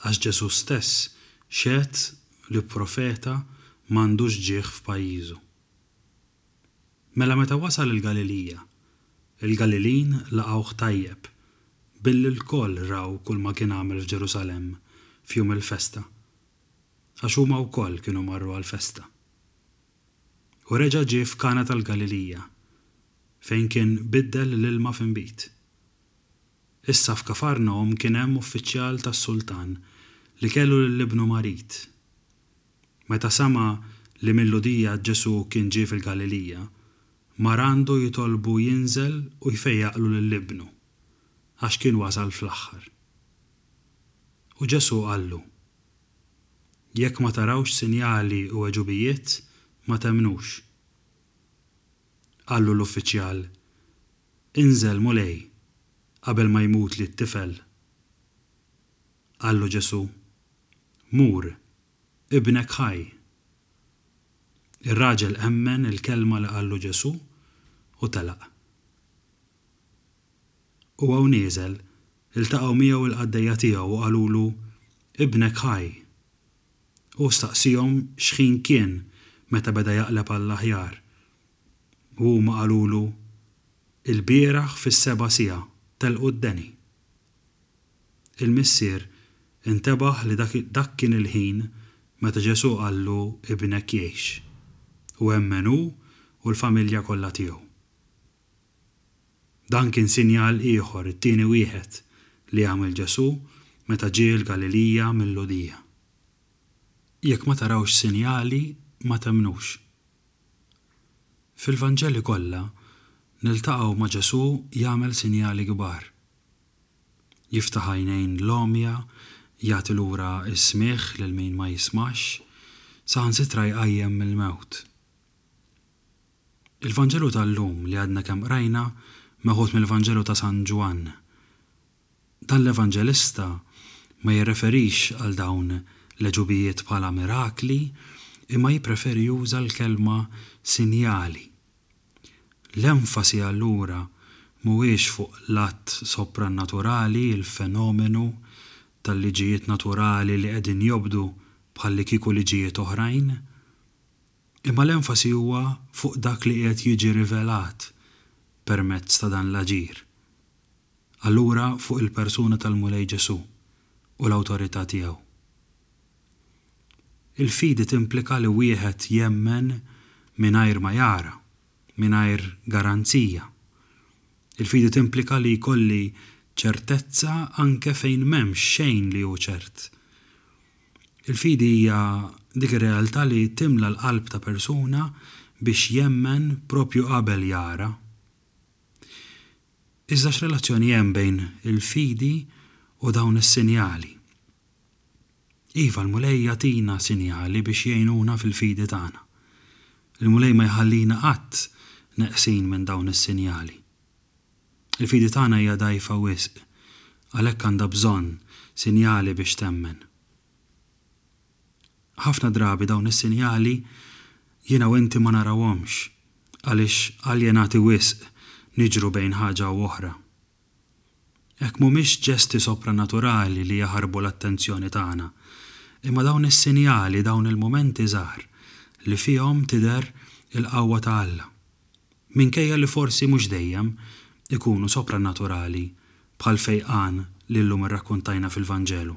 Għax Ġesù stess xehed li profeta ma għandux ġieħ f'pajjiżu. Mela meta wasal il-Galilija, il-Galilin laqgħuh tajjeb, billi lkoll raw kulma kien għamel f'Ġerusalemm f'jum il-festa, għax huma wkoll kienu marru għall-festa. U reġa' ġie f'Kana tal-Galilija, fejn kien biddel l-ilma f'inbid. Issa f'Kafarnawm kien hemm uffiċjal tas-sultan li kellu lil ibnu marid. Meta sema' li mil-Lhudija Ġesù kien ġie fil-Galilija, mar għandu jitolbu jinżel u jfejjaqlu lil ibnu, għax kien wasal fl-aħħar. U Ġesù qallu, Jekk ma tarawx sinjali u għeġubijiet, ma temmnux. qallu l-uffiċjal, Inżel, Mulej, qabel ma jmutli t-tifel. Qallu Ġesù, Mur, ibnek ħaj. Ir-raġel emmen il-kelma li qallu Ġesù u telaq. U hawn nieżel, iltaqgħu miegħu l-qaddejja tiegħu u qalulu, Ibnek ħaj! Hu staqsiehom x'ħin kien meta beda jaqleb għall-aħjar, u huma qalulu, Ilbieraħ fis-seba' siegħa telqu d-deni. Il-missier intebaħ li dak kien il-ħin meta Ġesù qallu ibnek jgħix, u emmen hu u l-familja kollha tiegħu. Dan kien sinjal ieħor, it-tieni wieħed, li għamel Ġesù meta ġie l-Galilija mill-Lhudija. Jekk ma tarawx sinjali, ma temmnux. Fil-Vanġeli kollha niltaqgħu ma' Ġesù jagħmel sinjali kbar. Jiftaħ għajnejn l-għomja, jagħti lura s-smigħ lil min ma jismax, saħansitra jqajjem mill-mewt. Il-Vanġelu tal-lum li għadna kemm qrajna meħud mill-Vanġelu ta' San Ġwann. Dan l-Evanġelista ma jirreferix għal dawn l-għeġubijiet bħala mirakli imma jippreferi juża l-kelma sinjali. L-enfasi allura mhuwiex fuq l-att soprannaturali, il-fenomenu tal-liġijiet naturali li qegħdin jobdu bħallikieku liġijiet oħrajn. Imma l-enfasi huwa fuq dak li qiegħed jiġi rivelat permezz ta' dan l-aġir, allura fuq il-persuna tal-Mulej Ġesù u l-awtorità tiegħu. Il-fidi timplika li wieħed jemmen mingħajr ma jara, mingħajr garanzija. Il-fidi timplika li jkolli ċertezza anke fejn m'hemmx xejn li hu ċert. Il-fidi hija dik ir-realtà li timla l-qalb ta' persuna biex jemmen proprju qabel jara. Iżda x'relazzjoni hemm bejn il-fidi u dawn is-sinjali? Iva, l-Mulej jagħtina sinjali biex jgħinuna fil-fidi tagħna. Il-Mulej ma jħallina qatt neqsin minn dawn is-sinjali. Il-fidi tagħna hija dgħajfa wisq, għalhekk għandha bżonn sinjali biex temmen. Ħafna drabi dawn is-sinjali jiena u inti ma narawhomx għaliex aljenati wisq niġru bejn ħaġa u oħra. Hekk mhumiex ġesti sopranaturali li jaħarbu l-attenzjoni tagħna, imma dawn is-sinjali, dawn il-mumenti żgħar li fihom tidher il-qawwa ta' Alla. minkejja li forsi mhux dejjem ikunu sopranaturali bħall-fejqan li llum irrakkuntajna fil-Vanġelu.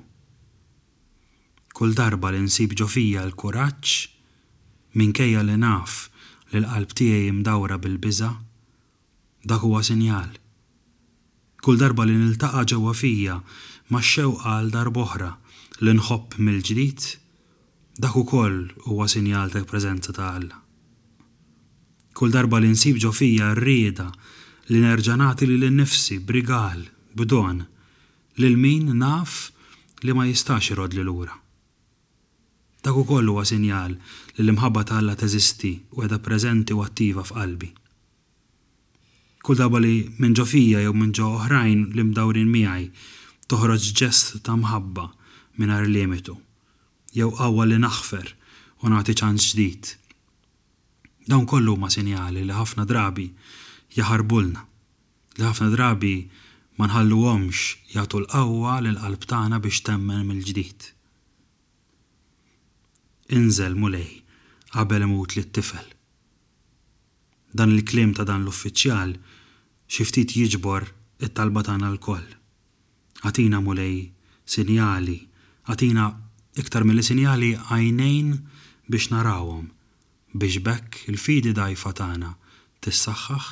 Kull darba li nsib ġo fija l-kuraġġ, minkejja li naf li l-qalb tiegħi hi mdawra bil-biża', dak huwa sinjal. Kull darba li niltaqa' ġewwa fija max-xewqa għal darb'oħra li nħobb mill-ġdid, dak ukoll huwa sinjal tal-preżenza ta' Alla. Kull darba li nsib ġo fija r-rieda li nerġa' nagħti lili nnifsi b'rigal, b'don, lil min naf li ma jistax iroddli lura. Dak ukoll huwa sinjal li l-imħabba ta' Alla teżisti u qiegħda preżenti u attiva f'qalbi. Kull darba li minn ġo fija jew minn ġo oħrajn li mdawrin miegħi toħroġ ġest ta' mħabba mingħajr limitu, jew qawwa li naħfer u nagħti ċans ġdid. Dawn kollu huma sinjali li ħafna drabi jaħarbulna, li ħafna drabi ma nħalluhomx jagħtu l-qawwa lill-qalb tagħna biex temmen mill-ġdid. Inżel, Mulej, qabel imut li t-tifel. Dan il-kliem ta' dan l-uffiċjal xi ftit jiġbor it-talba tagħna lkoll. Agħtina, Mulej, sinjali, agħtina iktar milli sinjali għajnejn biex narawhom, biex b'hekk il-fidi dgħajfa tagħna tissaħħaħ